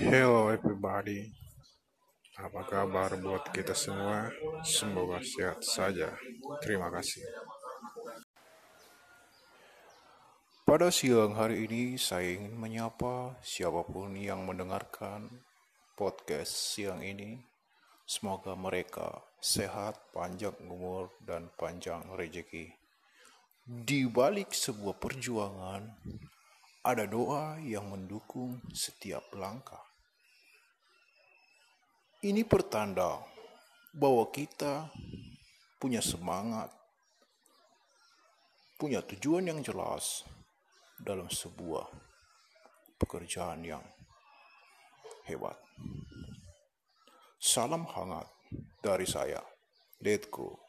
Hello everybody, apa kabar buat kita semua? Semoga sehat saja. Terima kasih. Pada siang hari ini, saya ingin menyapa siapa pun yang mendengarkan podcast siang ini. Semoga mereka sehat, panjang umur, dan panjang rezeki. Di balik sebuah perjuangan, ada doa yang mendukung setiap langkah. Ini pertanda bahwa kita punya semangat, punya tujuan yang jelas dalam sebuah pekerjaan yang hebat. Salam hangat dari saya, Let's go.